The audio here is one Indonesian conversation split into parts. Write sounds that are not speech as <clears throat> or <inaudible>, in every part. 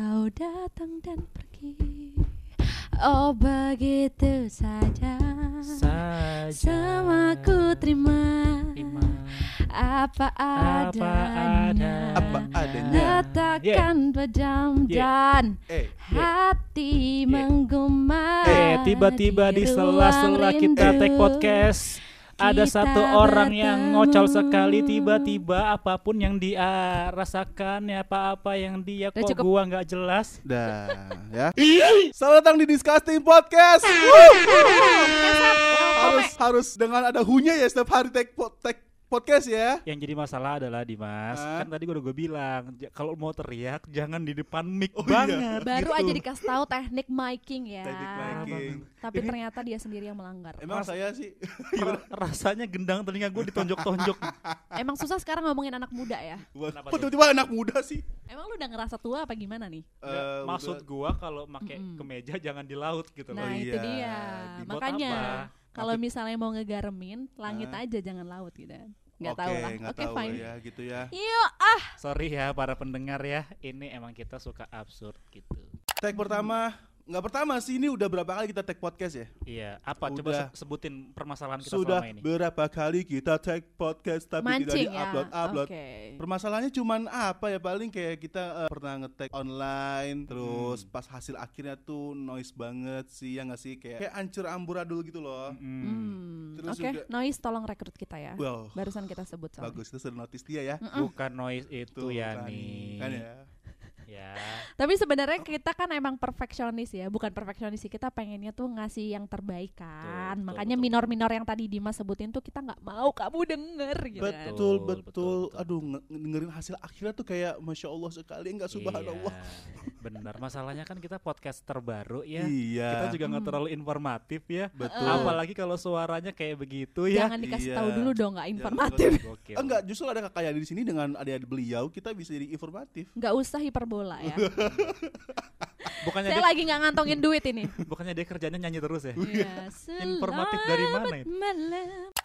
Kau datang dan pergi. Oh begitu saja. Saja. Sama ku terima. Terima. Apa Apa adanya. Apa adanya. Letakkan pejam Yeah. dan Eh, hati menggumam Eh, tiba-tiba di sela-sela kita take podcast ada satu orang yang ngocol sekali tiba-tiba apa pun yang dia rasakan ya apa-apa yang dia Udah kok cukup. gua nggak jelas. dah ya. Selamat datang di Disgusting Podcast. harus harus dengan ada hunya ya setiap hari take, take podcast ya. Yang jadi masalah adalah Dimas, Hah? kan tadi gua udah gue bilang kalau mau teriak jangan di depan mic Oh iya. banget. Baru gitu. aja dikasih tahu teknik miking ya Teknik miking. Tapi ternyata dia sendiri yang melanggar Emang saya sih Ra- rasanya gendang telinga gue ditonjok-tonjok. <laughs> Emang susah sekarang ngomongin anak muda ya Kok tiba-tiba anak muda sih? Emang lu udah ngerasa tua apa gimana nih? Eh, Maksud udah- gua kalau pakai kemeja jangan di laut gitu loh. Nah itu iya. dia Makanya apa? Kalau misalnya mau ngegaremin Langit aja jangan laut gitu. Gak Oke, tahu lah. Oke tahu fine. ya gitu ya. Yuk ah. Sorry ya para pendengar ya, ini emang kita suka absurd gitu. Tag pertama nggak pertama sih ini udah berapa kali kita tag podcast ya? Iya, apa coba Udah. se- sebutin permasalahan kita Sudah selama ini. berapa kali kita tag podcast tapi tidak Mancing ya di-upload upload. Oke Permasalahannya cuman apa ya paling kayak kita eh, pernah nge-tag online terus Hmm. pas hasil akhirnya tuh noise banget sih ya nggak sih kayak kayak ancur amburadul gitu loh. Mm. Hmm, Terus Oke juga- Noise tolong rekrut kita ya Wow, Barusan kita sebut soalnya. bagus itu sudah notice dia ya. Bukan noise itu Tuh ya kan, nih. kan ya. Ya. Tapi sebenarnya kita kan emang perfeksionis ya, bukan perfeksionis sih. Kita pengennya tuh ngasih yang terbaik kan. Betul, Makanya betul, minor-minor yang tadi Dimas sebutin tuh kita nggak mau kamu denger gitu kan. Betul, Betul, betul, betul, betul. Aduh, nge- dengerin hasil akhirnya tuh kayak masya Allah sekali, enggak subhanallah. Iya, benar. Masalahnya kan kita podcast terbaru ya. Iya. Kita juga nggak Hmm. terlalu informatif ya. betul. Apalagi kalau suaranya kayak begitu ya. Jangan dikasih Iya. tahu dulu dong nggak informatif. Enggak, justru ada kakak yang di sini dengan adik-adik beliau kita bisa jadi informatif. Nggak usah hiperbola ya. <laughs> Bukannya Saya dia, lagi nggak ngantongin duit ini. <laughs> bukannya dia kerjanya nyanyi terus ya? Iya, <laughs> Informatif dari mana itu?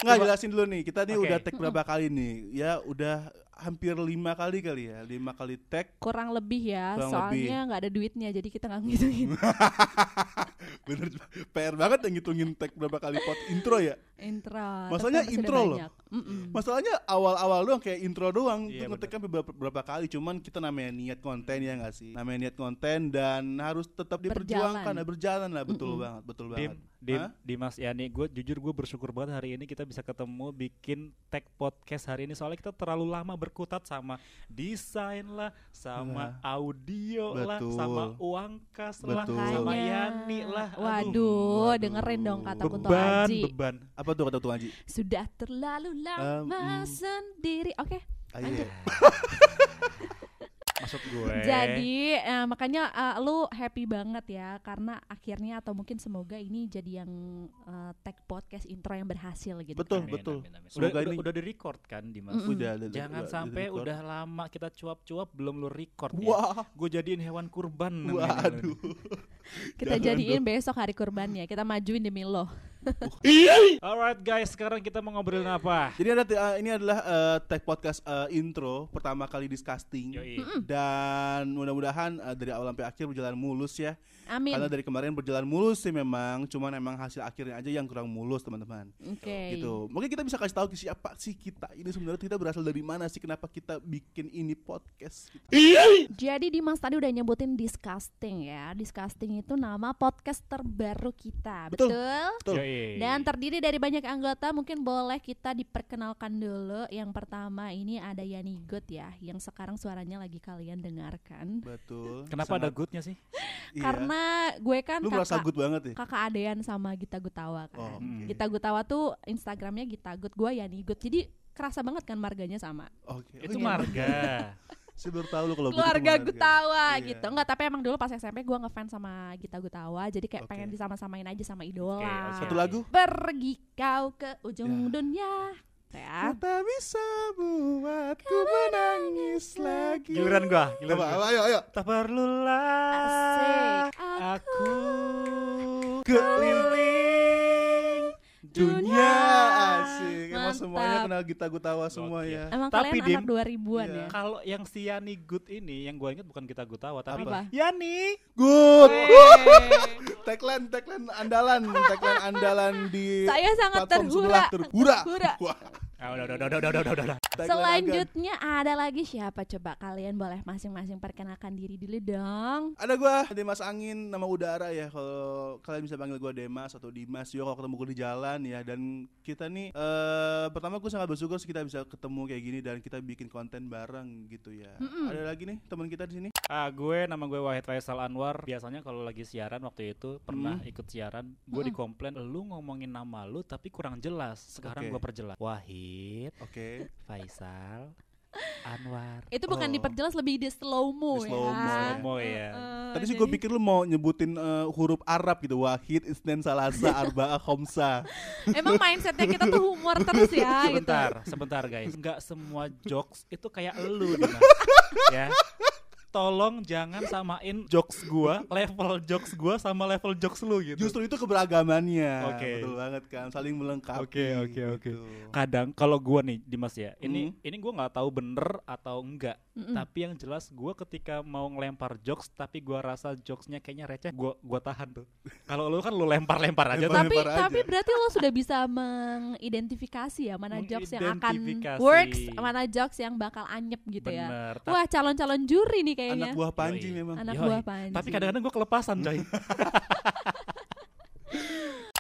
Nggak jelasin dulu nih, kita nih udah tag berapa kali nih? Ya udah hampir lima kali kali ya, lima kali tag. Kurang lebih ya, Kurang soalnya nggak ada duitnya jadi kita nggak ngitungin <laughs> Bener, PR banget yang ngitungin tag berapa kali pot intro ya. intro. Masalahnya intro loh. Mm-mm. Masalahnya awal-awal doang kayak intro doang Iya, Itu ngeteknya beberapa, beberapa kali Cuman kita namanya niat konten ya gak sih Namanya niat konten dan harus tetap diperjuangkan Berjalan. ya, Berjalan lah betul Mm-mm. banget Betul Dim, banget Dim, Hah? Dimas ya nih gue jujur gue bersyukur banget hari ini kita bisa ketemu bikin tag podcast hari ini soalnya kita terlalu lama berkutat sama desain lah, sama audio lah, Betul. sama uang kas lah, Betul. sama Makanya. Yani lah. Aduh, Waduh, Waduh. dengerin dong kata Kunto beban, Aji. beban. Apa tuh kata Tuan Haji? Sudah terlalu lama mm. sendiri. Oke. Ayo Lanjut. <laughs> Maksud gue. Jadi eh, makanya eh, lu happy banget ya karena akhirnya atau mungkin semoga ini jadi yang eh, tag podcast intro yang berhasil gitu. Betul, kan. betul. Udah, Semoga udah, ini- udah di record kan Dimas. Mm-mm. Udah, udah, Jangan udah, sampai udah udah lama kita cuap-cuap belum lu record ya. Wah, Gue jadiin hewan kurban. waduh Kita Jangan jadiin besok hari kurbannya. Kita majuin demi lo. Alright guys, sekarang kita mau ngobrolin apa? Jadi ada eh, ini adalah eh, tag podcast eh, intro pertama kali disgusting Yoi. dan mudah-mudahan eh, dari awal sampai akhir berjalan mulus ya. Amin. Karena dari kemarin berjalan mulus sih memang, cuman emang hasil akhirnya aja yang kurang mulus teman-teman. Oke. Gitu. Mungkin kita bisa kasih tahu ke siapa sih kita ini sebenarnya kita berasal dari mana sih kenapa kita bikin ini podcast. gitu. Jadi Dimas tadi udah nyebutin disgusting ya. Disgusting itu nama podcast terbaru kita. Betul. Betul? Betul. Dan terdiri dari banyak anggota, mungkin boleh kita diperkenalkan dulu. Yang pertama ini ada Yani Good ya, yang sekarang suaranya lagi kalian dengarkan. Betul. Kenapa ada Sangat- goodnya sih? iya. Karena gue kan lu merasa kakak, good banget ya? kakak adean sama Gita Gutawa kan. Oh, Hmm. oke. Gita Gutawa tuh Instagramnya Gita Good, gue Yani Good. Jadi kerasa banget kan marganya sama. Oke. Itu Oh, iya. marga. <laughs> Saya baru tahu lu kalau itu Keluarga. Gutawa Iya. gitu. Enggak, tapi emang dulu pas SMP gue ngefans sama Gita Gutawa. Jadi kayak Oke. pengen disama-samain aja sama idola. oke. Satu lagu? Pergi kau ke ujung Ya. dunia. Ya. Tak bisa buatku menangis lagi. Giliran gua, giliran Apa, gua. ayo, ayo. Tak perlulah Asik. aku Keliling dunia asik. Emang semuanya kenal Gita Gutawa semua Gokil. ya. Emang Tapi, kalian Dim, anak 2000-an iya. ya? Kalau yang si Yani Good ini yang gue inget bukan kita Gutawa tapi Apa? Yani. Good. Tagline tagline andalan, tagline andalan di Saya sangat platform terhura. sebelah terhura. Terhura. Ah, Selanjutnya ada lagi siapa coba kalian boleh masing-masing perkenalkan diri dulu dong. Ada gua Demas Angin nama udara ya kalau kalian bisa panggil gua Demas atau Dimas juga kalau ketemu gua di jalan ya dan kita nih eh pertama gue sangat bersyukur kita bisa ketemu kayak gini dan kita bikin konten bareng gitu ya. Mm-mm. Ada lagi nih teman kita di sini. Ah, gue nama gue Wahid Faisal Anwar. Biasanya kalau lagi siaran waktu itu pernah Hmm. ikut siaran, gue Mm-mm. dikomplain lu ngomongin nama lu tapi kurang jelas. Sekarang Oke. gue perjelas. Wahid Oke. Faisal Anwar. Itu bukan Oh. diperjelas lebih di slow mo Di ya. slow mo ya. Slow mo ya. Heeh, Tadi sih gue pikir lu mau nyebutin eh, huruf Arab gitu. Wahid, Isnen, Salasa, <laughs> Arba'a, Khomsa. Emang mindsetnya kita tuh humor terus ya gitu. Sebentar, sebentar guys. Enggak semua jokes itu kayak elu Dimas. <laughs> ya. Tolong jangan samain jokes gua, level jokes gua sama level jokes lu gitu. Justru itu keberagamannya. Oke. Betul banget kan, saling melengkapi. Oke, oke, oke. gitu. kadang kalau gua nih Dimas ya ini Hmm. ini gua nggak tahu bener atau enggak Mm-mm. tapi yang jelas gua ketika mau ngelempar jokes tapi gua rasa jokesnya kayaknya receh gua gua tahan tuh kalau lu kan lu lempar lempar aja tuh Lempar. tapi aja. tapi berarti lo sudah bisa mengidentifikasi ya mana jokes yang akan works, mana jokes yang bakal anyep gitu ya. bener Ta- Wah calon-calon juri nih kayaknya. Anak buah Panji Yoi. memang. Anak Yoi. buah Panji. tapi kadang-kadang gua kelepasan coy <laughs>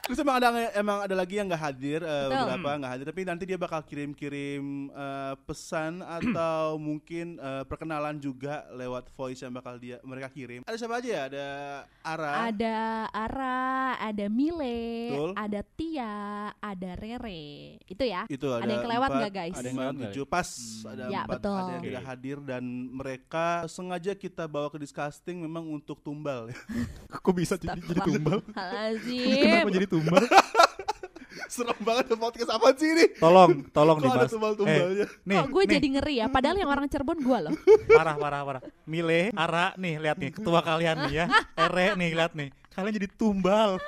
Terus emang ada emang ada lagi yang nggak hadir Betul. beberapa nggak hadir tapi nanti dia bakal kirim-kirim eh, pesan atau <clears throat> mungkin eh, perkenalan juga lewat voice yang bakal dia mereka kirim. Ada siapa aja ya? Ada Ara, Ada Ara, ada Mile, Betul. ada Tia, ada Rere. Itu ya. itu ada, Ada yang kelewat empat, nggak, guys? Ada yang kelewat tujuh pas Hmm. ada Ya, empat betul. ada yang tidak hadir dan mereka sengaja kita bawa ke disgusting memang untuk tumbal <laughs> kok bisa jadi, jadi tumbal Halazim. jadi tumbal <laughs> serem banget podcast apa sih ini? Tolong tolong kok ada Dimas tumbal-tumbalnya nih Kok gue nih, jadi ngeri ya? Padahal yang orang Cirebon gue loh. <laughs> parah parah parah. Mile Ara nih lihat nih ketua kalian nih ya. <laughs> Ere nih lihat nih. Kalian jadi tumbal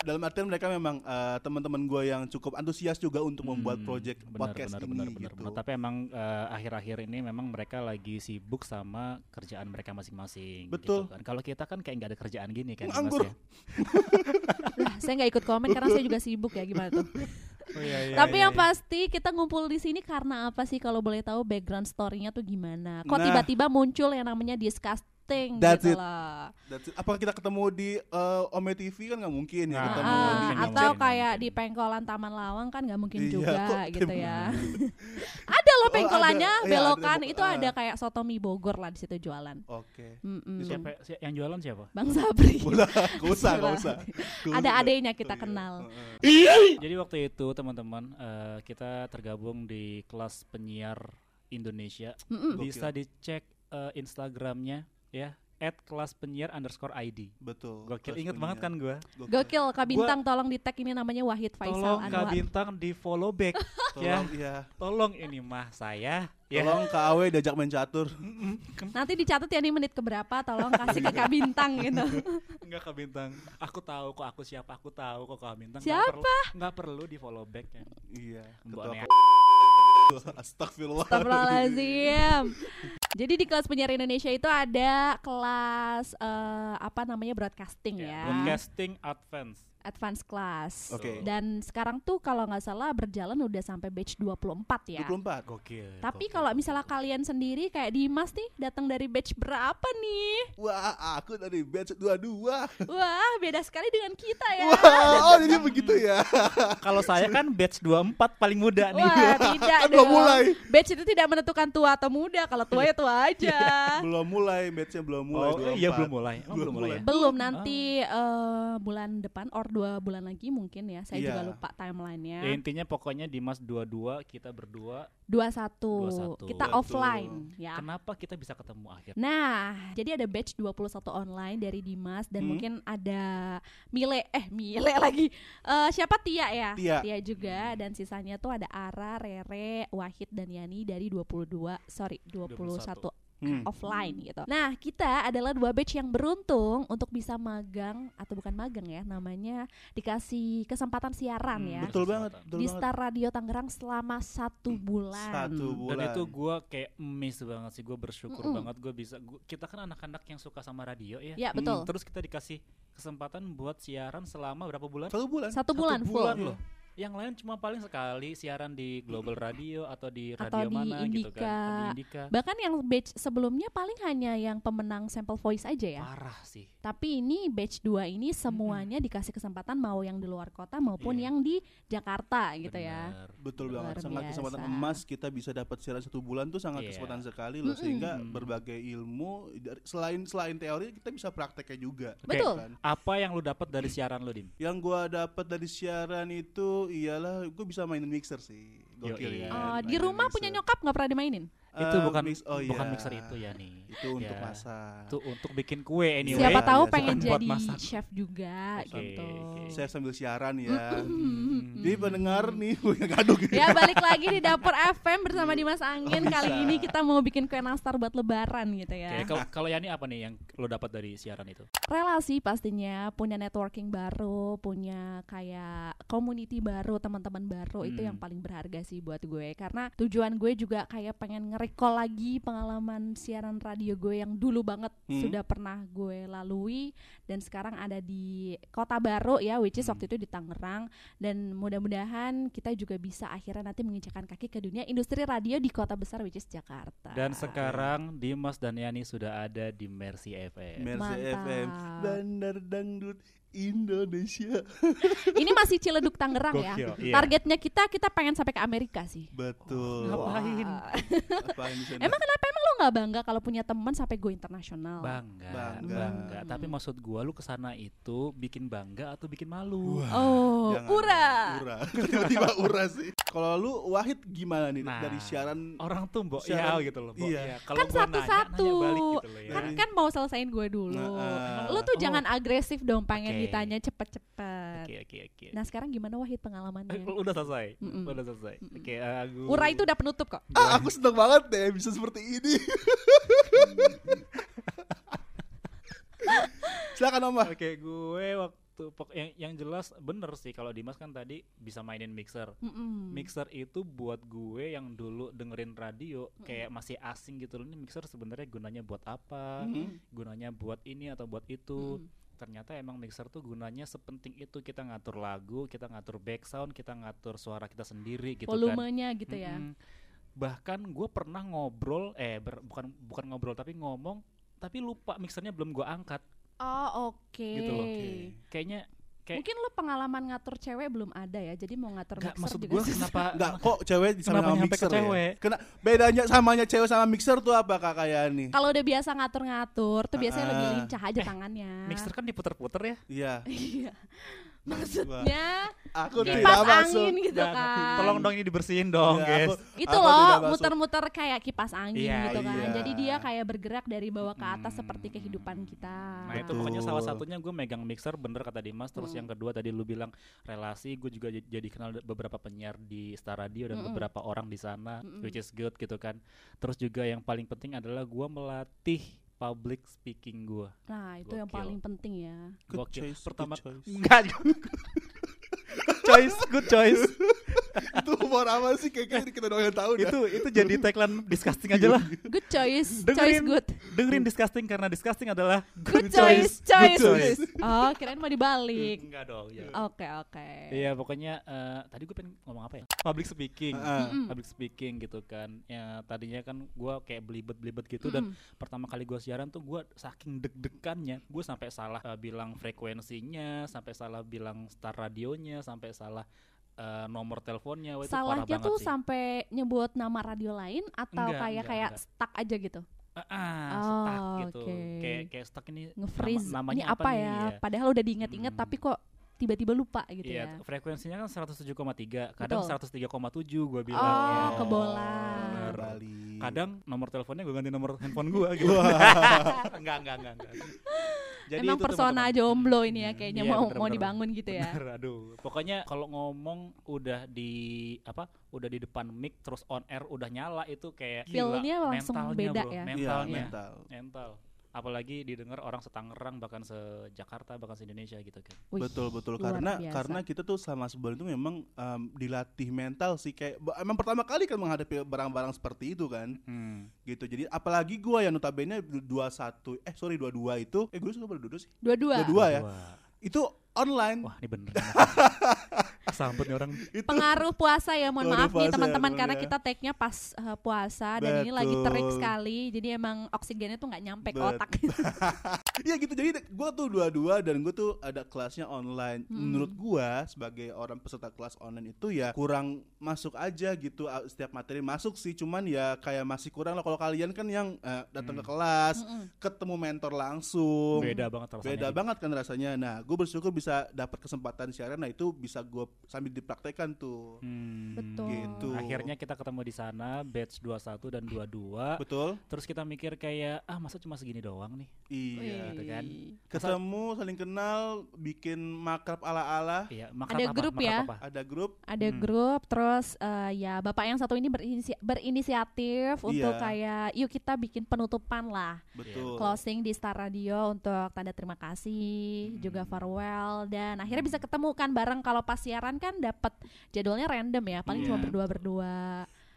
dalam artian mereka memang eh, teman-teman gue yang cukup antusias juga untuk membuat Hmm, project benar, podcast benar, ini benar, benar, gitu benar. Tapi emang eh, akhir-akhir ini memang mereka lagi sibuk sama kerjaan mereka masing-masing. Betul. Gitu kan. Kalau kita kan kayak nggak ada kerjaan gini kan, ya. Lah, saya nggak ikut komen karena saya juga sibuk ya gimana tuh. <laughs> Oh, iya, iya, Tapi iya, yang iya. pasti kita ngumpul di sini karena apa sih kalau boleh tahu background story-nya tuh gimana? Kok Nah. tiba-tiba muncul yang namanya disgusting That's gitu it. loh. That's it. Apakah kita ketemu di eh, Ome TV kan nggak mungkin ya Nah, ketemu Ah, di Chat. atau mungkin, kayak di pengkolan Taman Lawang kan nggak mungkin Iya, juga kok gitu tim- ya. <laughs> ada loh Oh, pengkolannya ada. Iya, belokan ada. itu Ah. ada kayak soto mie Bogor lah di situ jualan. Oke. Mm-mm. Siapa si- yang jualan siapa? Bang Sabri. <laughs> Udah, gak usah, gak usah. Ada adanya kita Iya, kenal. heeh. Jadi waktu itu teman-teman eh, kita tergabung di kelas penyiar Indonesia. Mm-mm. Gokil. Bisa dicek eh, Instagramnya ya at kelas penyiar underscore ID. Betul. Gokil, inget banget kan gue. Gokil Kak Bintang tolong di tag ini namanya Wahid Faisal Tolong Kak Anwar. Bintang di follow back ya. Tolong, ya. Tolong ini mah saya ya. Tolong Kak Awe diajak main catur. Nanti dicatat ya nih menit keberapa tolong kasih ke Kak Bintang gitu. <laughs> Enggak Kak Bintang. Aku tahu kok aku siapa, aku tahu kok Kak Bintang. Siapa? Nggak perlu, perlu di follow back ya. Iya. Ketua. <laughs> Astagfirullah. Astagfirullahaladzim. Jadi di kelas penyiar Indonesia itu ada kelas eh, apa namanya broadcasting ya, Broadcasting Advance. Advance class. Oke. Dan sekarang tuh kalau nggak salah berjalan udah sampai batch 24 ya. 24. Gokil. Tapi kalau misalnya kalian sendiri kayak Dimas nih datang dari batch berapa nih? Wah, aku dari batch 22. Wah, beda sekali dengan kita ya. Wah, <laughs> oh jadi begitu ya. kalau saya kan batch 24 paling muda nih. Wah, <laughs> tidak Kan belum dong. mulai. Batch itu tidak menentukan tua atau muda. Kalau tua ya tua <laughs> aja. belum mulai, batchnya belum mulai. Oh, iya 24. belum mulai. Emang belum mulai ya? Belum nanti eh, bulan depan or dua bulan lagi mungkin ya. Saya Iya. juga lupa timelinenya. Ya, intinya pokoknya Dimas 22, kita berdua. 21. 21. Kita Betul. offline ya. Kenapa kita bisa ketemu akhir? Nah, jadi ada batch 21 online dari Dimas dan Hmm. mungkin ada Mile eh Mile <laughs> lagi. Eh siapa Tia ya? Tia. juga dan sisanya tuh ada Ara, Rere, Wahid dan Yani dari 22 sorry 21, Hmm. offline gitu. Nah, kita adalah dua batch yang beruntung untuk bisa magang atau bukan magang ya, namanya dikasih kesempatan siaran Hmm, ya Betul banget, betul di banget. Star Radio Tangerang selama satu bulan. Satu Dan bulan. itu gue kayak miss banget sih, gue bersyukur Mm-mm. banget gue bisa. Gua, kita kan anak-anak yang suka sama radio ya. Ya betul. Terus kita dikasih kesempatan buat siaran selama berapa bulan? Satu bulan. Satu bulan full. bulan loh. Yang lain cuma paling sekali siaran di Global Radio atau di Atau radio di mana gitu kan. Indika. Di Indika. Bahkan yang batch sebelumnya paling hanya yang pemenang sampel voice aja ya. Parah sih. Tapi ini batch 2 ini semuanya dikasih kesempatan mau yang di luar kota maupun Iya. yang di Jakarta gitu ya. Bener. Betul Luar banget, sangat kesempatan biasa. emas kita bisa dapat siaran satu bulan tuh sangat Iya. kesempatan sekali loh Mm-mm. sehingga Mm. berbagai ilmu dari- selain selain teori kita bisa prakteknya juga. Betul. Kan? Apa yang lu dapat dari siaran lu, Dim? Yang gua dapat dari siaran itu ialah gua bisa mainin mixer sih. Gokil Yoi. ya. Oh, di rumah mixer. punya nyokap nggak pernah dimainin? Itu Eh, bukan mix- oh bukan iya. mixer itu ya nih. Itu untuk Ya. masak. Itu untuk bikin kue anyway. Siapa Iya, tahu iya, pengen jadi masak. chef juga Oke, gitu. oke. Saya sambil siaran ya. Jadi pendengar nih <laughs> punya gaduh gitu. Ya balik lagi di dapur FM bersama Dimas Angin. Oh, Kali ini kita mau bikin kue nastar buat lebaran gitu Oke, ya. kalau kalau Yani apa nih yang lu dapat dari siaran itu? Relasi pastinya, punya networking baru, punya kayak community baru, teman-teman baru itu Hmm. yang paling berharga sih buat gue. Karena tujuan gue juga kayak pengen nge-recall lagi pengalaman siaran radio gue yang dulu banget Hmm. sudah pernah gue lalui dan sekarang ada di kota baru ya, which is Hmm. waktu itu di Tangerang dan mudah-mudahan kita juga bisa akhirnya nanti menginjakan kaki ke dunia industri radio di kota besar which is Jakarta. Dan sekarang Dimas dan Yani sudah ada di Mercy FM. Mercy Mantap. FM Bandar Dangdut Indonesia. Ini masih Ciledug Tangerang ya. Gokil, iya. Targetnya kita kita pengen sampai ke Amerika sih. Betul. Ngapain? Apaan di sana? Emang kenapa emang lo nggak bangga kalau punya teman sampai go internasional? Bangga, Bangga. bangga. Hmm. Tapi maksud gua lu ke sana itu bikin bangga atau bikin malu? Wah, Oh, jangan. ura. Ura. <laughs> Tiba-tiba ura sih. Kalau lu Wahid gimana nih Nah, dari siaran Orang tuh mbok Siaran- ya gitu loh. mbok iya. ya. Kalau Kan gua nanya, satu-satu. nanya balik gitu loh ya. Kan kan mau selesain gue dulu. Nah, lo tuh oh. jangan agresif dong pengen Oke. ditanya cepet-cepet. Oke oke oke. Nah sekarang gimana Wahid pengalamannya? Eh, <laughs> udah selesai. Mm-mm. Udah selesai. Mm-mm. Oke, aku. Ura itu udah penutup kok. Ah, aku seneng banget deh bisa seperti ini. <laughs> Silakan Om. Oke, gue waktu pok- yang yang jelas bener sih kalau Dimas kan tadi bisa mainin mixer. Mm-mm. Mixer itu buat gue yang dulu dengerin radio kayak masih asing gitu loh. Ini mixer sebenarnya gunanya buat apa? Hmm. Gunanya buat ini atau buat itu? Mm-mm. Ternyata emang mixer tuh gunanya sepenting itu kita ngatur lagu, kita ngatur back sound, kita ngatur suara kita sendiri gitu kan. Volumenya gitu ya. Mm-mm. Bahkan gue pernah ngobrol, eh ber- bukan bukan ngobrol tapi ngomong, tapi lupa mixernya belum gue angkat Oh oke. Gitu loh. Oke. kayaknya kayak Mungkin lo pengalaman ngatur cewek belum ada ya, jadi mau ngatur Nggak, mixer maksud juga gue kenapa <laughs> Enggak, kok cewek sama Kenapa sama nyampe ke mixer cewek? ya? Kena bedanya samanya cewek sama mixer tuh apa Kak kayak nih? Kalau udah biasa ngatur-ngatur, tuh biasanya lebih Ah. lincah aja tangannya. mixer kan diputer-puter ya Iya. <laughs> Iya. Maksudnya Aku Nggak, tidak kipas masuk. angin gitu kan. tolong dong ini dibersihin dong Iya, guys aku- itu Aku loh muter-muter kayak kipas angin Iya, gitu kan. iya. Jadi dia kayak bergerak dari bawah ke atas Hmm. seperti kehidupan kita. Nah itu Betul. pokoknya salah satunya gue megang mixer bener kata Dimas Terus Hmm. yang kedua tadi lu bilang relasi Gue juga jadi kenal beberapa penyiar di Star Radio Dan Mm-mm. beberapa orang di sana Mm-mm. Which is good gitu kan Terus juga yang paling penting adalah gue melatih public speaking gue Nah, itu yang Gokil. paling penting ya. Good Gokil. choice, Pertama good choice. Enggak <laughs> Good choice, good choice itu humor apa sih kayaknya kita doang yang tahu. Itu itu jadi tagline disgusting aja lah Good choice, choice Dengerin, good. dengerin disgusting karena disgusting adalah Good choice, choice. Good choice. Oh, kirain mau dibalik. Enggak dong ya. Oke, oke. Iya pokoknya eh, tadi gue pengen ngomong apa ya? Public speaking. Heeh. Mm-mm. Public speaking gitu kan. Ya tadinya kan gue kayak belibet-belibet gitu dan Mm-mm. pertama kali gue siaran tuh gue saking deg-degannya gue sampai salah eh, bilang frekuensinya, sampai salah bilang start radionya, sampai salah eh, nomor teleponnya. Wah, itu Salahnya tuh sih. sampai nyebut nama radio lain atau Enggak, kayak enggak, kayak enggak. stuck aja gitu. Ah, ah, Oh, stuck gitu. oke. Kayak kayak stuck ini Nge-freeze. nama- namanya Ini apa, nih? ya? Iya. Padahal udah diinget-inget Hmm. tapi kok tiba-tiba lupa gitu Iya, ya. frekuensinya kan 107,3, kadang Betul. 103,7 gue Oh, bilang. kebolan. Bener. Bali. Kadang nomor teleponnya gue ganti nomor handphone gue <laughs> gitu. <laughs> enggak, enggak, enggak, enggak. Jadi Emang itu persona teman-teman. jomblo ini ya kayaknya Iya, mau bener, mau bener. dibangun gitu ya. Bener, aduh. Pokoknya kalau ngomong udah di apa? Udah di depan mic terus on air udah nyala itu kayak gila, Feel-nya langsung mentalnya, beda bro, ya. Iya, Mentalnya. mental. mental. Apalagi didengar orang setangerang bahkan se-Jakarta bahkan se-Indonesia gitu kan. Wih, betul betul luar karena biasa. karena kita tuh sama sebulan itu memang em, dilatih mental sih kayak emang pertama kali kan menghadapi barang-barang seperti itu kan Hmm. gitu jadi apalagi gua yang notabene 21 eh sorry 22 itu eh gue suka berdua sih Dua-dua. dua ya Wah. itu online Wah, ini bener. <laughs> Sambut nih orang. itu Pengaruh puasa ya, mohon Pengaruh maaf nih puasa, teman-teman bener karena ya. kita take-nya pas uh, puasa dan ini lagi terik Betul. sekali. Jadi emang oksigennya tuh nggak nyampe ke otak. <laughs> Iya gitu jadi gue tuh dua-dua dan gue tuh ada kelasnya online. Hmm. Menurut gua sebagai orang peserta kelas online itu ya kurang masuk aja gitu setiap materi masuk sih cuman ya kayak masih kurang lah kalau kalian kan yang uh, datang ke kelas Mm-mm. ketemu mentor langsung Beda banget rasanya. beda gitu. banget kan rasanya. Nah gue bersyukur bisa dapat kesempatan siaran. Nah itu bisa gue sambil dipraktekkan tuh. Hmm. Betul. Gitu. Akhirnya kita ketemu di sana batch 21 dan 22. Betul? Terus kita mikir kayak ah masa cuma segini doang nih. Iya. gitu kan. Ketemu, saling kenal, bikin makrab ala-ala. Iya, makrab Ada apa? grup Makrab ya? apa? Ada grup. Ada Hmm. grup, terus eh, ya bapak yang satu ini berinisi- berinisiatif untuk Iya. kayak yuk kita bikin penutupan lah, Betul. closing di Star Radio untuk tanda terima kasih, juga Hmm. farewell dan akhirnya bisa ketemu kan bareng kalau pas siaran kan dapat jadwalnya random ya, paling cuma Iya. berdua berdua.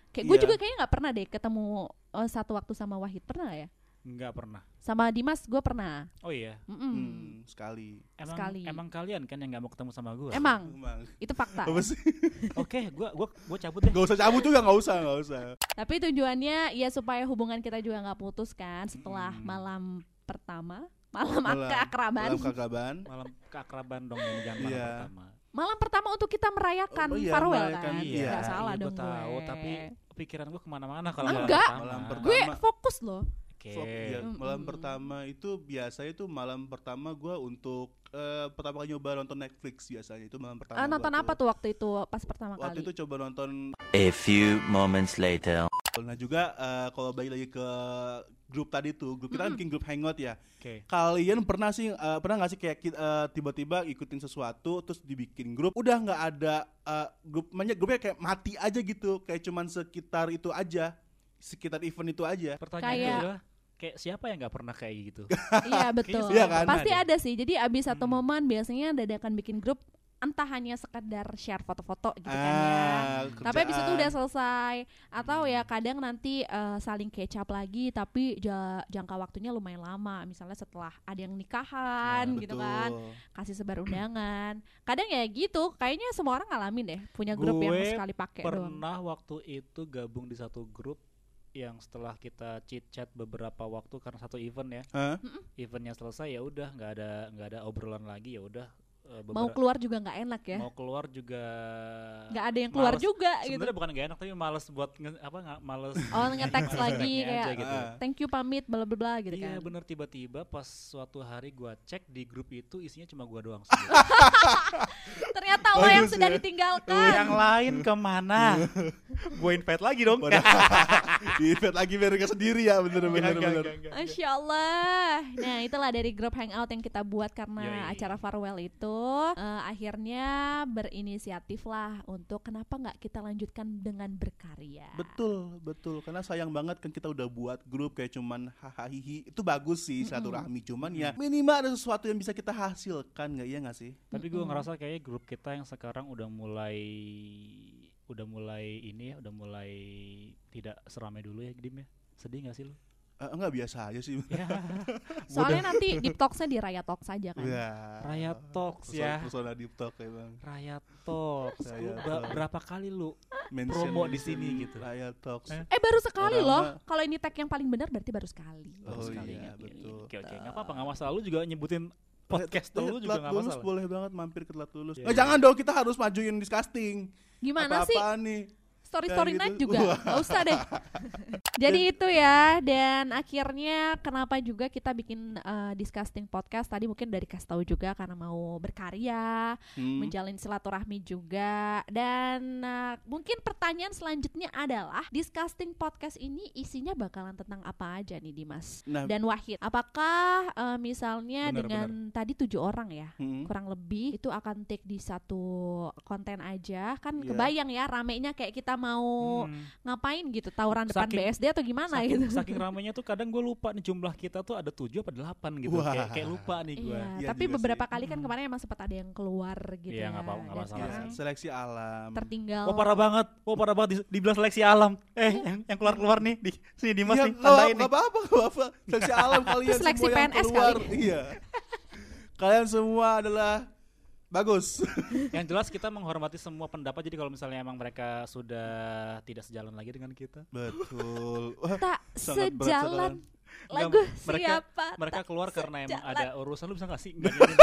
Kayak gue Iya. juga kayaknya nggak pernah deh ketemu eh, satu waktu sama Wahid pernah nggak ya? Enggak pernah. Sama Dimas gue pernah. Oh iya. Mm-mm. Hmm, sekali. Emang Sekali. emang kalian kan yang nggak mau ketemu sama gue. Emang Emang. itu fakta. <laughs> Oke, gua gua gua cabut deh. Gak usah cabut juga, gak usah, gak usah. Tapi tujuannya ya supaya hubungan kita juga nggak putus kan setelah Mm. malam pertama, malam, Malam- keakraban. Dalam kekaban. Malam keakraban dong ini jangan malam Iya. pertama. Malam pertama untuk kita merayakan Oh, iya, farewell merayakan, kan. iya. Nggak salah iya, dong gua tahu, gue. tapi pikiran gua ke mana-mana kalau Enggak. malam Malam pertama. gue fokus loh. Oke. Sok, iya, malam Mm-mm. pertama itu biasanya itu malam pertama gua untuk eh, pertama kali nyoba nonton Netflix biasanya itu malam pertama. Gua nonton apa tuh waktu itu pas pertama Waktu kali? itu coba nonton A few moments later. Nah juga eh, kalau balik lagi ke grup tadi tuh, grup kita kan Mm-mm. bikin grup hangout ya. Oke. Kalian pernah sih eh, pernah nggak sih kayak eh, tiba-tiba ikutin sesuatu terus dibikin grup, udah nggak ada eh, grup, banyak grupnya kayak mati aja gitu, kayak cuman sekitar itu aja, sekitar event itu aja. Pertanyaannya Kayak- adalah kayak siapa yang nggak pernah kayak gitu? iya betul. Iya kan? Pasti Ada. ada sih. Jadi abis satu Hmm. momen biasanya dadakan bikin grup entah hanya sekedar share foto-foto gitu kan ya. Ah, Tapi abis itu udah selesai. Atau ya kadang nanti eh, saling kecap lagi tapi ja- jangka waktunya lumayan lama. Misalnya setelah ada yang nikahan Nah, gitu betul. kan kasih sebar undangan. Kadang ya gitu kayaknya semua orang ngalamin deh punya grup yang Gue sekali pakai doang. Pernah waktu itu gabung di satu grup yang setelah kita chit chat beberapa waktu karena satu event ya. Hah? eventnya selesai ya udah nggak ada nggak ada obrolan lagi ya udah eh, mau beberapa- keluar juga nggak enak ya mau keluar juga nggak ada yang keluar males. juga gitu sebenarnya bukan gak enak tapi males buat nge- apa nggak males <laughs> oh nge-text males lagi kayak aja gitu. Ah. thank you pamit bla bla bla gitu iya kan bener tiba-tiba pas suatu hari gua cek di grup itu isinya cuma gua doang sendiri. <laughs> ternyata lo yang Bagus sudah ya. ditinggalkan yang lain ke mana <laughs> gue invite lagi dong <laughs> di event lagi biar sendiri ya bener bener enggak, bener. Masya Allah Nah itulah dari grup hangout yang kita buat karena Yoi. acara farewell itu eh, Akhirnya berinisiatif lah untuk kenapa nggak kita lanjutkan dengan berkarya Betul, betul. Karena sayang banget kan kita udah buat grup kayak cuman hahaha hihi. Itu bagus sih silaturahmi, cuman ya minimal ada sesuatu yang bisa kita hasilkan nggak iya nggak sih? Tapi gue ngerasa kayaknya grup kita yang sekarang udah mulai udah mulai ini ya, udah mulai tidak seramai dulu ya Dim ya. Sedih gak sih lu? Eh, enggak biasa aja sih. <laughs> ya. Soalnya nanti deep talksnya di Raya Talks aja kan Ya. Raya Talks ya. Persona deep talk emang. Raya Talks. Raya Talks. berapa kali lu? Mention Promo di sini gitu. Raya Talks. Eh? Eh baru sekali Orang loh Kalau ini tag yang paling benar berarti baru sekali Oh Baru sekali iya, nggak betul. Oke oke nggak apa-apa nggak masalah. Lu juga nyebutin podcast Eh, lu juga lulus masalah. boleh banget mampir ke telat lulus. Iya, Eh, iya. jangan dong kita harus majuin disgusting. Gimana sih Apa-apaan nih? Story story gitu. night juga nggak usah deh. <laughs> Jadi itu ya. Dan akhirnya kenapa juga kita bikin uh, disgusting podcast? Tadi mungkin dari kasih tahu juga karena mau berkarya Hmm. menjalin silaturahmi juga. Dan uh, mungkin pertanyaan selanjutnya adalah disgusting podcast ini isinya bakalan tentang apa aja nih Dimas? Nah, dan Wahid apakah uh, misalnya Benar, dengan tadi tujuh orang ya hmm. kurang lebih itu akan take di satu konten aja? Kan Iya. kebayang ya ramenya kayak kita mau Hmm. ngapain gitu tawuran depan Saking- BSD atau gimana saking, gitu saking ramenya tuh kadang gue lupa nih jumlah kita tuh ada tujuh apa delapan gitu Wah. kayak, kayak lupa nih gue Iya, Iya tapi beberapa sih. kali kan kemarin emang sempat ada yang keluar gitu Iya, ya. nggak apa- nggak Dan masalah sekarang Ya, seleksi alam. tertinggal. Wah parah banget, wah parah banget di, dibilang seleksi alam. Eh yang, yang keluar keluar nih di sini Dimas Iya, nih nggak tandain nih. apa-apa, nggak apa-apa. Seleksi <laughs> alam kalian seleksi semua yang PNS keluar. kali. Iya. <laughs> kalian semua adalah bagus. <laughs> Yang jelas kita menghormati semua pendapat. Jadi kalau misalnya emang mereka sudah tidak sejalan lagi dengan kita, Betul. <laughs> Wah, tak sejalan lagu mereka- siapa mereka keluar karena emang sejalan. ada urusan lu bisa nggak sih?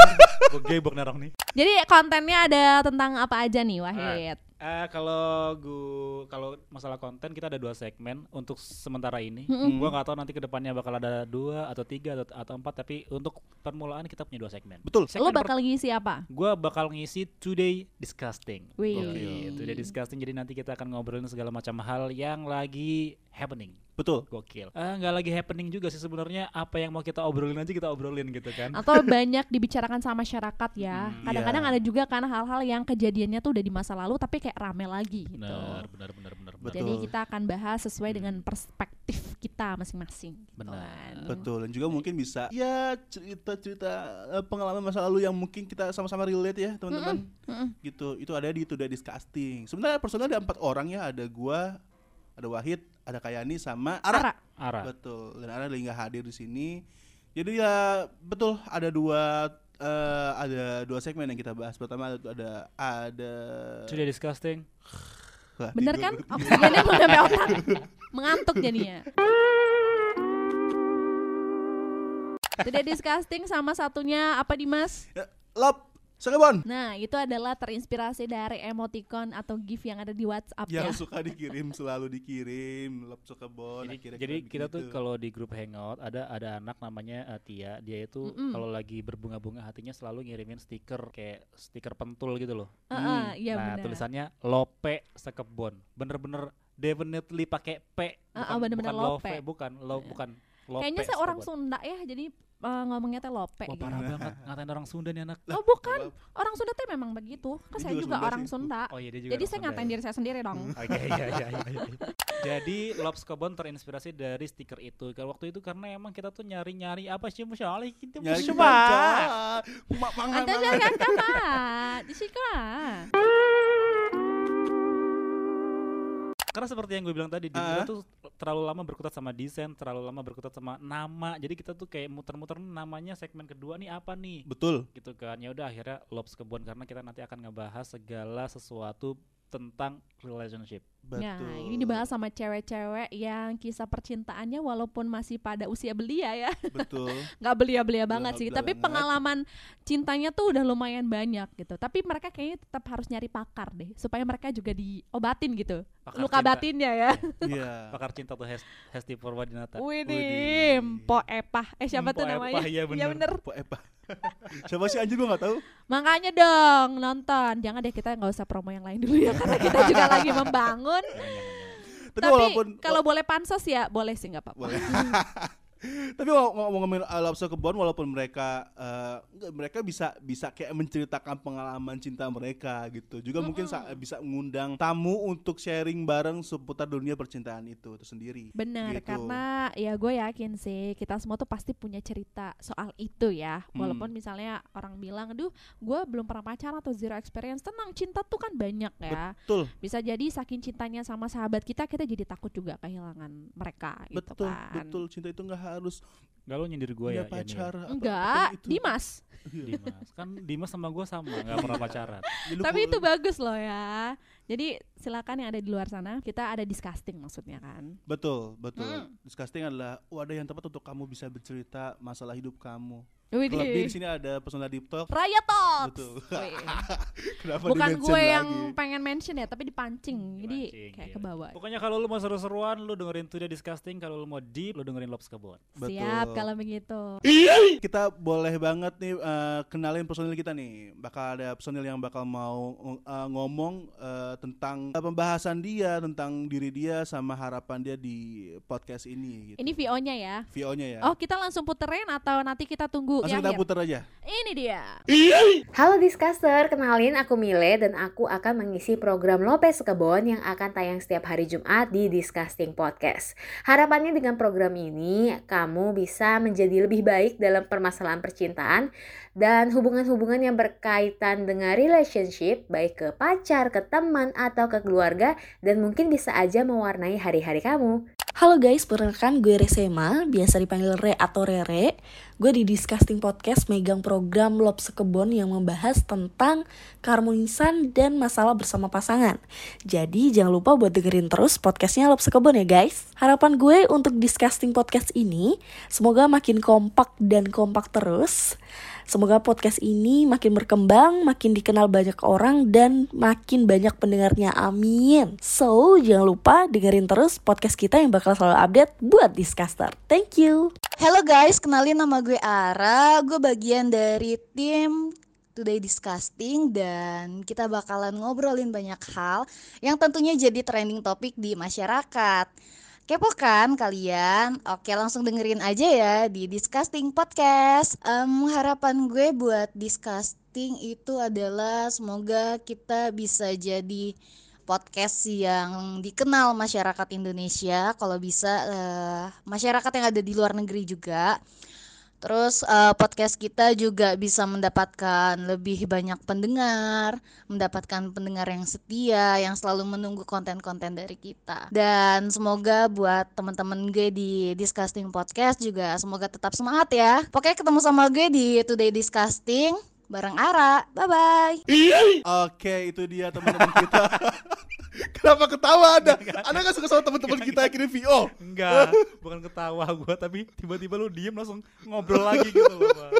<laughs> Gue gebok narong nih. Jadi kontennya ada tentang apa aja nih Wahid? Eh kalau gue kalau masalah konten kita ada dua segmen untuk sementara ini. Mm-mm. Gua nggak tahu nanti ke depannya bakal ada dua atau tiga atau, atau empat. Tapi untuk permulaan kita punya dua segmen. Betul. Lo bakal ngisi apa? Gue bakal ngisi Today Disgusting. Wih. Gokil. Today Disgusting. Jadi nanti kita akan ngobrolin segala macam hal yang lagi happening. Betul. Gokil. Eh nggak lagi happening juga sih sebenarnya. Apa yang mau kita obrolin aja kita obrolin gitu kan. Atau banyak dibicarakan sama masyarakat ya. Hmm, Kadang-kadang iya. ada juga kan hal-hal yang kejadiannya tuh udah di masa lalu tapi kayak rame lagi gitu. Benar, benar, benar, benar. benar. Jadi Betul. kita akan bahas sesuai dengan perspektif kita masing-masing. gitu Benar. kan. Betul dan juga mungkin bisa ya cerita-cerita eh, pengalaman masa lalu yang mungkin kita sama-sama relate ya teman-teman Mm-mm. gitu itu ada di Today Disgusting sebenarnya personal ada empat orang ya ada gua ada Wahid ada Kayani sama Ara, Ara. Ara. betul dan Ara lagi nggak hadir di sini jadi ya betul ada dua eh, ada dua segmen yang kita bahas pertama ada ada, ada Today Disgusting. Wah, Bener tidur. kan? Oksigennya mau sampai otak. Mengantuk jadinya. Tidak disgusting sama satunya apa Dimas? Ya, Lop Sekebon Nah itu adalah terinspirasi dari emoticon atau gif yang ada di WhatsApp ya. yang suka dikirim selalu dikirim Lop Sekebon Jadi, akhirnya jadi kita tuh kalau di grup hangout ada ada anak namanya eh, Tia. Dia itu Mm-mm. kalau lagi berbunga-bunga hatinya selalu ngirimin stiker kayak stiker pentul gitu loh. Heeh, Iya nah benar. tulisannya Lope Sekebon. Bener-bener definitely pakai P. Ah, bukan- bener-bener bukan Lope. bukan lo Iya. bukan Lope. Kayaknya saya orang. Sunda ya, jadi eh, ngomongnya teh lope. Wah gitu. parah banget ngatain orang Sunda nih anak. Oh bukan, orang Sunda teh memang begitu. Kan Dia saya juga juga Sunda orang sih. Sunda. Oh iya dia juga Jadi saya ngatain ya. diri saya sendiri dong. <laughs> Oke, iya, iya, iya, iya. Jadi Lobs Kebon terinspirasi dari stiker itu. Kalau waktu itu karena emang kita tuh nyari-nyari apa sih musyali kita nyari musyala. baca Ma- mangan, Anda mangan. jangan kama di sekolah. Karena seperti yang gue bilang tadi, di kita tuh terlalu lama berkutat sama desain, terlalu lama berkutat sama nama. Jadi kita tuh kayak muter-muter namanya segmen kedua nih apa nih? betul Gitu kan. Ya udah akhirnya Lobs Kebon karena kita nanti akan ngebahas segala sesuatu tentang relationship. Betul Nah, ini dibahas sama cewek-cewek yang kisah percintaannya walaupun masih pada usia belia ya. betul <laughs> nggak belia-belia banget sih, tapi banget. pengalaman cintanya tuh udah lumayan banyak gitu. Tapi mereka kayaknya tetap harus nyari pakar deh supaya mereka juga diobatin gitu. Pakar Luka cinta. batinnya ya. iya <laughs> Pakar cinta tuh Hes- Hesti Purwadinata. Wih. Po Epah. Eh siapa tuh namanya? Epah, iya Iya bener. bener. Po Epa <laughs> siapa sih anjir gua nggak tahu Makanya dong nonton. Jangan deh kita nggak usah promo yang lain dulu ya karena kita juga lagi membangun. Tapi, Tapi walaupun kalau boleh pansos ya boleh sih nggak apa-apa. boleh. <laughs> tapi ngomong- ngomongin Lobster Kebon walaupun mereka eh, nggak, mereka bisa bisa kayak menceritakan pengalaman cinta mereka gitu juga mungkin sa- bisa mengundang tamu untuk sharing bareng seputar dunia percintaan itu itu sendiri Benar, Gitu. karena ya gue yakin sih kita semua tuh pasti punya cerita soal itu ya. Hmm. Walaupun misalnya orang bilang, aduh gue belum pernah pacaran atau zero experience, tenang cinta tuh kan banyak ya. betul Bisa jadi saking cintanya sama sahabat kita, kita jadi takut juga kehilangan mereka gitu betul kan. betul cinta itu nggak harus Gak lo nyindir gue ya, ya? pacar apa- Enggak, apa itu. Dimas. Iya. Dimas kan Dimas sama gue sama nggak pernah pacaran Ya, Tapi itu bagus loh ya. Jadi silakan yang ada di luar sana, kita ada disgusting maksudnya kan. betul betul Hmm. disgusting adalah wadah yang tepat untuk kamu bisa bercerita masalah hidup kamu Widih. Terlebih di sini ada personal deep talk. Raya Talks. Betul. <laughs> Kenapa Bukan gue yang lagi? pengen mention ya, tapi dipancing. Jadi Dipancing, kayak iya. ke bawah. Pokoknya kalau lu mau seru-seruan, lu dengerin Today Disgusting. Kalau lu mau deep, lu dengerin Lobs Kebon. Siap Betul. kalau begitu. kita boleh banget nih eh, kenalin personil kita nih. Bakal ada personil yang bakal mau eh, ngomong eh, tentang pembahasan dia, tentang diri dia sama harapan dia di podcast ini gitu. Ini VO-nya ya. VO-nya ya. Oh, kita langsung puterin atau nanti kita tunggu Langsung kita akhir? puter aja. Ini dia. Halo Discuster, kenalin aku Mile dan aku akan mengisi program Lopez Kebon yang akan tayang setiap hari Jumat di Disgusting Podcast. Harapannya dengan program ini, kamu bisa menjadi lebih baik dalam permasalahan percintaan dan hubungan-hubungan yang berkaitan dengan relationship, baik ke pacar, ke teman, atau ke keluarga, dan mungkin bisa aja mewarnai hari-hari kamu. Halo guys, perkenalkan gue Resema, biasa dipanggil Re atau Rere. Gue di Disgusting Podcast megang program Lob Sekebon yang membahas tentang keharmonisan dan masalah bersama pasangan. Jadi jangan lupa buat dengerin terus podcastnya Lob Sekebon ya guys. Harapan gue untuk Disgusting Podcast ini, semoga makin kompak dan kompak terus. Semoga podcast ini makin berkembang, makin dikenal banyak orang, dan makin banyak pendengarnya. Amin. So, jangan lupa dengerin terus podcast kita yang bakal selalu update buat Discaster. Thank you. Halo guys, kenalin nama gue Ara. Gue bagian dari tim Today Disgusting dan kita bakalan ngobrolin banyak hal yang tentunya jadi trending topik di masyarakat. Kepo kan kalian? Oke langsung dengerin aja ya di Disgusting Podcast. Em, harapan gue buat Disgusting itu adalah semoga kita bisa jadi podcast yang dikenal masyarakat Indonesia kalau bisa eh, masyarakat yang ada di luar negeri juga terus eh, podcast kita juga bisa mendapatkan lebih banyak pendengar mendapatkan pendengar yang setia yang selalu menunggu konten-konten dari kita. Dan semoga buat teman-teman gue di Disgusting Podcast juga semoga tetap semangat ya. Pokoknya ketemu sama gue di Today Disgusting bareng Ara. Bye bye Oke, itu dia teman-teman kita. <laughs> Kenapa ketawa Anda? Anda gak suka sama teman-teman kita yang kirim VO? Enggak, bukan ketawa gua tapi tiba-tiba lu diem langsung ngobrol lagi gitu loh, Pak.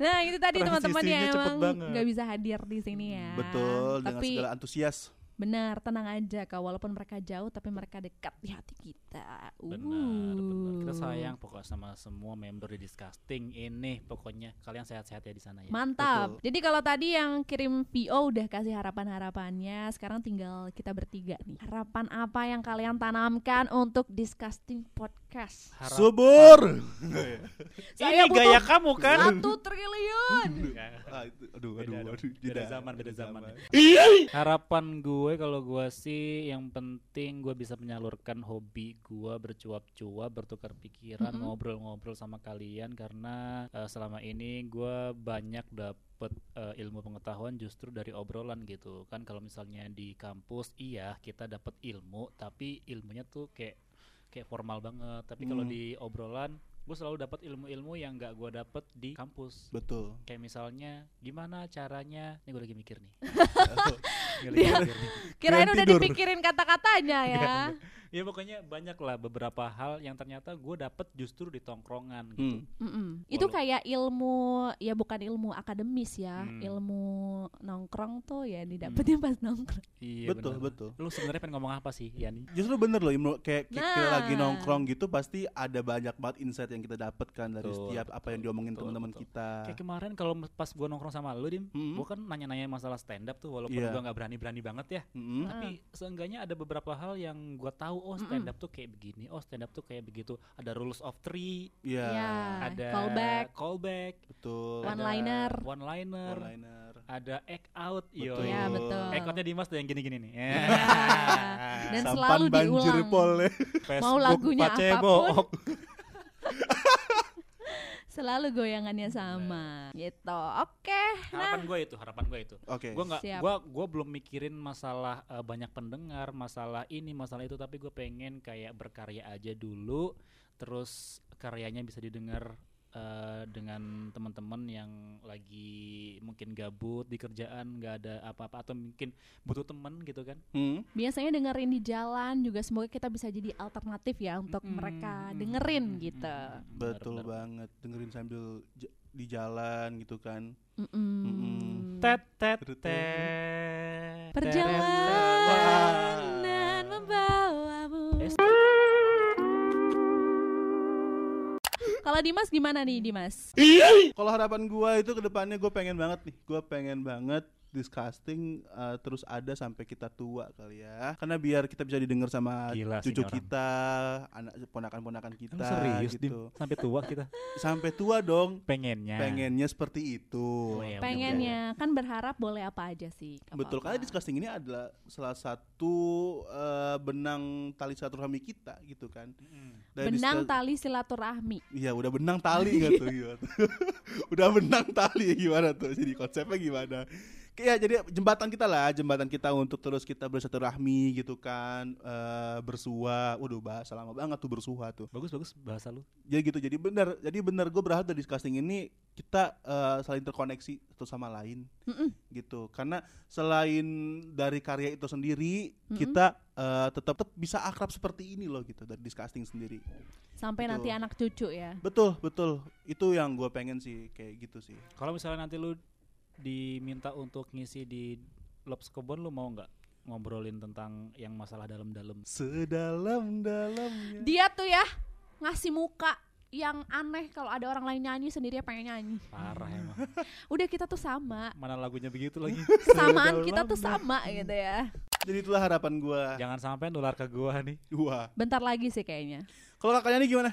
Nah, itu tadi teman-teman yang emang banget. nggak bisa hadir di sini ya. Betul, dengan Tapi segala antusias. Benar, tenang aja kak. Walaupun mereka jauh, tapi mereka dekat di hati kita. Benar, benar. Kita Uh. sayang pokoknya sama semua member di Disgusting ini. Pokoknya kalian sehat-sehat ya di sana ya. Mantap. Jadi kalau tadi yang kirim VO udah kasih harapan-harapannya, sekarang tinggal kita bertiga nih. Harapan apa yang kalian tanamkan untuk Disgusting Podcast? Harap- Subur. Saya Ini gaya kamu kan? Satu triliun. Ah, itu- aduh, Beda aduh, aduh, Beda zaman, beda zaman. Harapan gue kalau gue sih yang penting gue bisa menyalurkan hobi gue bercuap-cuap, bertukar pikiran, ngobrol-ngobrol sama kalian. Karena eh, selama ini gue banyak dapet eh, ilmu pengetahuan justru dari obrolan gitu. Kan kalau misalnya di kampus iya kita dapat ilmu tapi ilmunya tuh kayak kayak formal banget tapi kalau Hmm. di obrolan gue selalu dapat ilmu-ilmu yang gak gue dapet di kampus Betul. kayak misalnya gimana caranya ini gue lagi mikir nih <laughs> Gue lagi Dia- mikir nih. Kirain udah dipikirin kata-katanya <laughs> ya. Ya pokoknya banyak lah beberapa hal yang ternyata gue dapet justru di tongkrongan gitu Hmm. Mm-mm. Itu Walau- kayak ilmu ya bukan ilmu akademis ya, Hmm. ilmu nongkrong tuh ya didapetnya pas nongkrong. iya Betul, bener. betul. lu sebenarnya pengen ngomong apa sih Yani Justru bener loh, kayak kayak kita Nah. lagi nongkrong gitu pasti ada banyak banget insight yang kita dapatkan dari Betul, setiap apa yang diomongin teman-teman kita. kayak kemarin kalau pas gue nongkrong sama lu dim Mm-mm. gue kan nanya-nanya masalah stand up tuh walaupun Iya. gue nggak berani-berani banget ya Mm-mm. tapi seenggaknya ada beberapa hal yang gue tahu oh stand up tuh kayak begini oh stand up tuh kayak begitu ada rules of three Iya. Ya, ada callback, callback Betul. One ada liner. one liner One-liner. ada act out yo Betul. Iya, betul. act outnya Dimas tuh yang gini-gini nih Ya. <laughs> Dan Sampan selalu banjir diulang. pol. Facebook lagunya Pacebo. apa pun. <laughs> Selalu goyangannya sama gitu. Oke. Nah, harapan gue itu harapan gue itu Oke. gue nggak Siap. gue gue belum mikirin masalah eh, banyak pendengar masalah ini masalah itu tapi gue pengen kayak berkarya aja dulu terus karyanya bisa didengar eh, dengan teman-teman yang lagi mungkin gabut di kerjaan nggak ada apa-apa atau mungkin butuh teman gitu kan Hmm. Biasanya dengerin di jalan juga semoga kita bisa jadi alternatif ya untuk Mm-mm, mereka mm-mm, dengerin mm-mm, gitu. mm-mm. Betul Benar-benar. banget dengerin sambil di jalan gitu kan. Mm-mm. tet tet Tet, tet Perjalanan membawamu. Kalau Dimas gimana nih Dimas? Kalau harapan gua itu ke depannya gue pengen banget nih, gue pengen banget disgusting uh, terus ada sampai kita tua kali ya. Karena biar kita bisa didengar sama Gila cucu orang. kita, anak ponakan-ponakan kita Emang serius Dim? gitu. sampai tua kita Sampai tua dong. pengennya Pengennya seperti itu. Oh, ya, Pengennya kan berharap boleh apa aja sih. nggak Betul, apa-apa. karena disgusting ini adalah salah satu uh, benang tali silaturahmi kita gitu kan. Dan benang tali silaturahmi. Iya udah benang tali gitu <laughs> udah benang tali gimana tuh jadi konsepnya gimana Kayak jadi jembatan kita lah jembatan kita untuk terus kita bersilaturahmi gitu kan eh bersua waduh bahasa lama banget tuh bersua tuh bagus bagus bahasa lu jadi gitu jadi benar jadi benar gue berharap dari casting ini kita eh, saling terkoneksi satu sama lain Mm-mm. gitu karena selain dari karya itu sendiri Mm-mm. kita eh, tetap tetap bisa akrab seperti ini loh gitu dari disgusting sendiri Sampai Betul. nanti anak cucu ya. Betul, betul. Itu yang gue pengen sih kayak gitu sih. kalau misalnya nanti lu diminta untuk ngisi di Lobs Kebon lu mau nggak ngobrolin tentang yang masalah dalam-dalam Sedalam-dalamnya. Dia tuh ya ngasih muka yang aneh kalau ada orang lain nyanyi sendiri pengen nyanyi. parah emang <laughs> Udah kita tuh sama. mana lagunya begitu lagi Kesamaan kita tuh sama gitu ya. Jadi itulah harapan gue. jangan sampai nular ke gua nih Wah. Bentar lagi sih kayaknya. Kalau kakaknya nih gimana?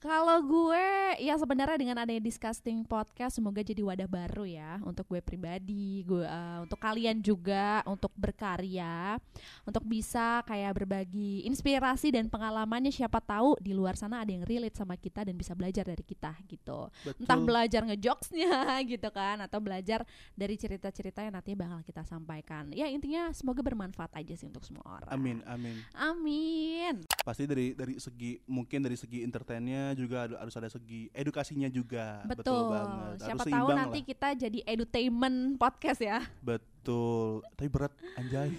Kalau gue ya sebenarnya dengan adanya disgusting podcast semoga jadi wadah baru ya untuk gue pribadi, gue eh, untuk kalian juga untuk berkarya, untuk bisa kayak berbagi inspirasi dan pengalamannya siapa tahu di luar sana ada yang relate sama kita dan bisa belajar dari kita gitu. Entah Betul. belajar ngejokesnya <laughs> gitu kan atau belajar dari cerita-cerita yang nantinya bakal kita sampaikan. Ya intinya semoga bermanfaat aja sih untuk semua orang. Amin, amin. Amin. Pasti dari dari segi mungkin dari segi entertainnya juga harus ada segi edukasinya juga. Betul. banget. Siapa harus tahu nanti lah. kita jadi edutainment podcast ya. Betul. Tapi berat anjay.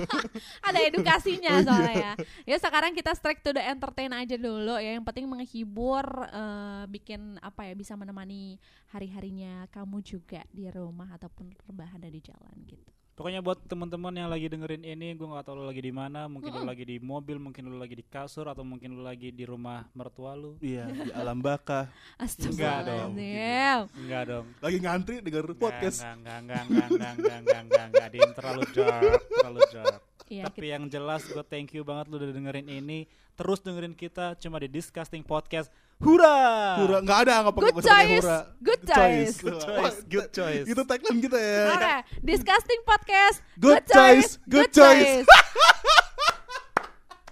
<laughs> Ada edukasinya Oh, iya. soalnya ya. Ya sekarang kita strike to the entertain aja dulu ya. Yang penting menghibur, eh, bikin apa ya bisa menemani hari-harinya kamu juga di rumah ataupun rebahan dari jalan gitu. Pokoknya buat teman-teman yang lagi dengerin ini, gue nggak tahu lu lagi di mana. Mungkin lu lagi di mobil, mungkin lu lagi di kasur, atau mungkin lu lagi di rumah mertua lu. Iya, di alam baka. Astagfirullahaladzim. Enggak dong. Lagi ngantri denger podcast. Enggak, enggak, enggak, enggak, enggak, enggak, enggak, enggak, enggak, Dim, terlalu dark, terlalu dark. Iya, Tapi yang jelas gue thank you banget lu udah dengerin ini. Terus dengerin kita cuma di Disgusting Podcast. Hura! Hura, nggak ada nggak pakai Good choice. hura. Good choice. Good choice, good choice. Itu tagline kita ya. Oke, disgusting podcast. Good choice, good choice. <laughs>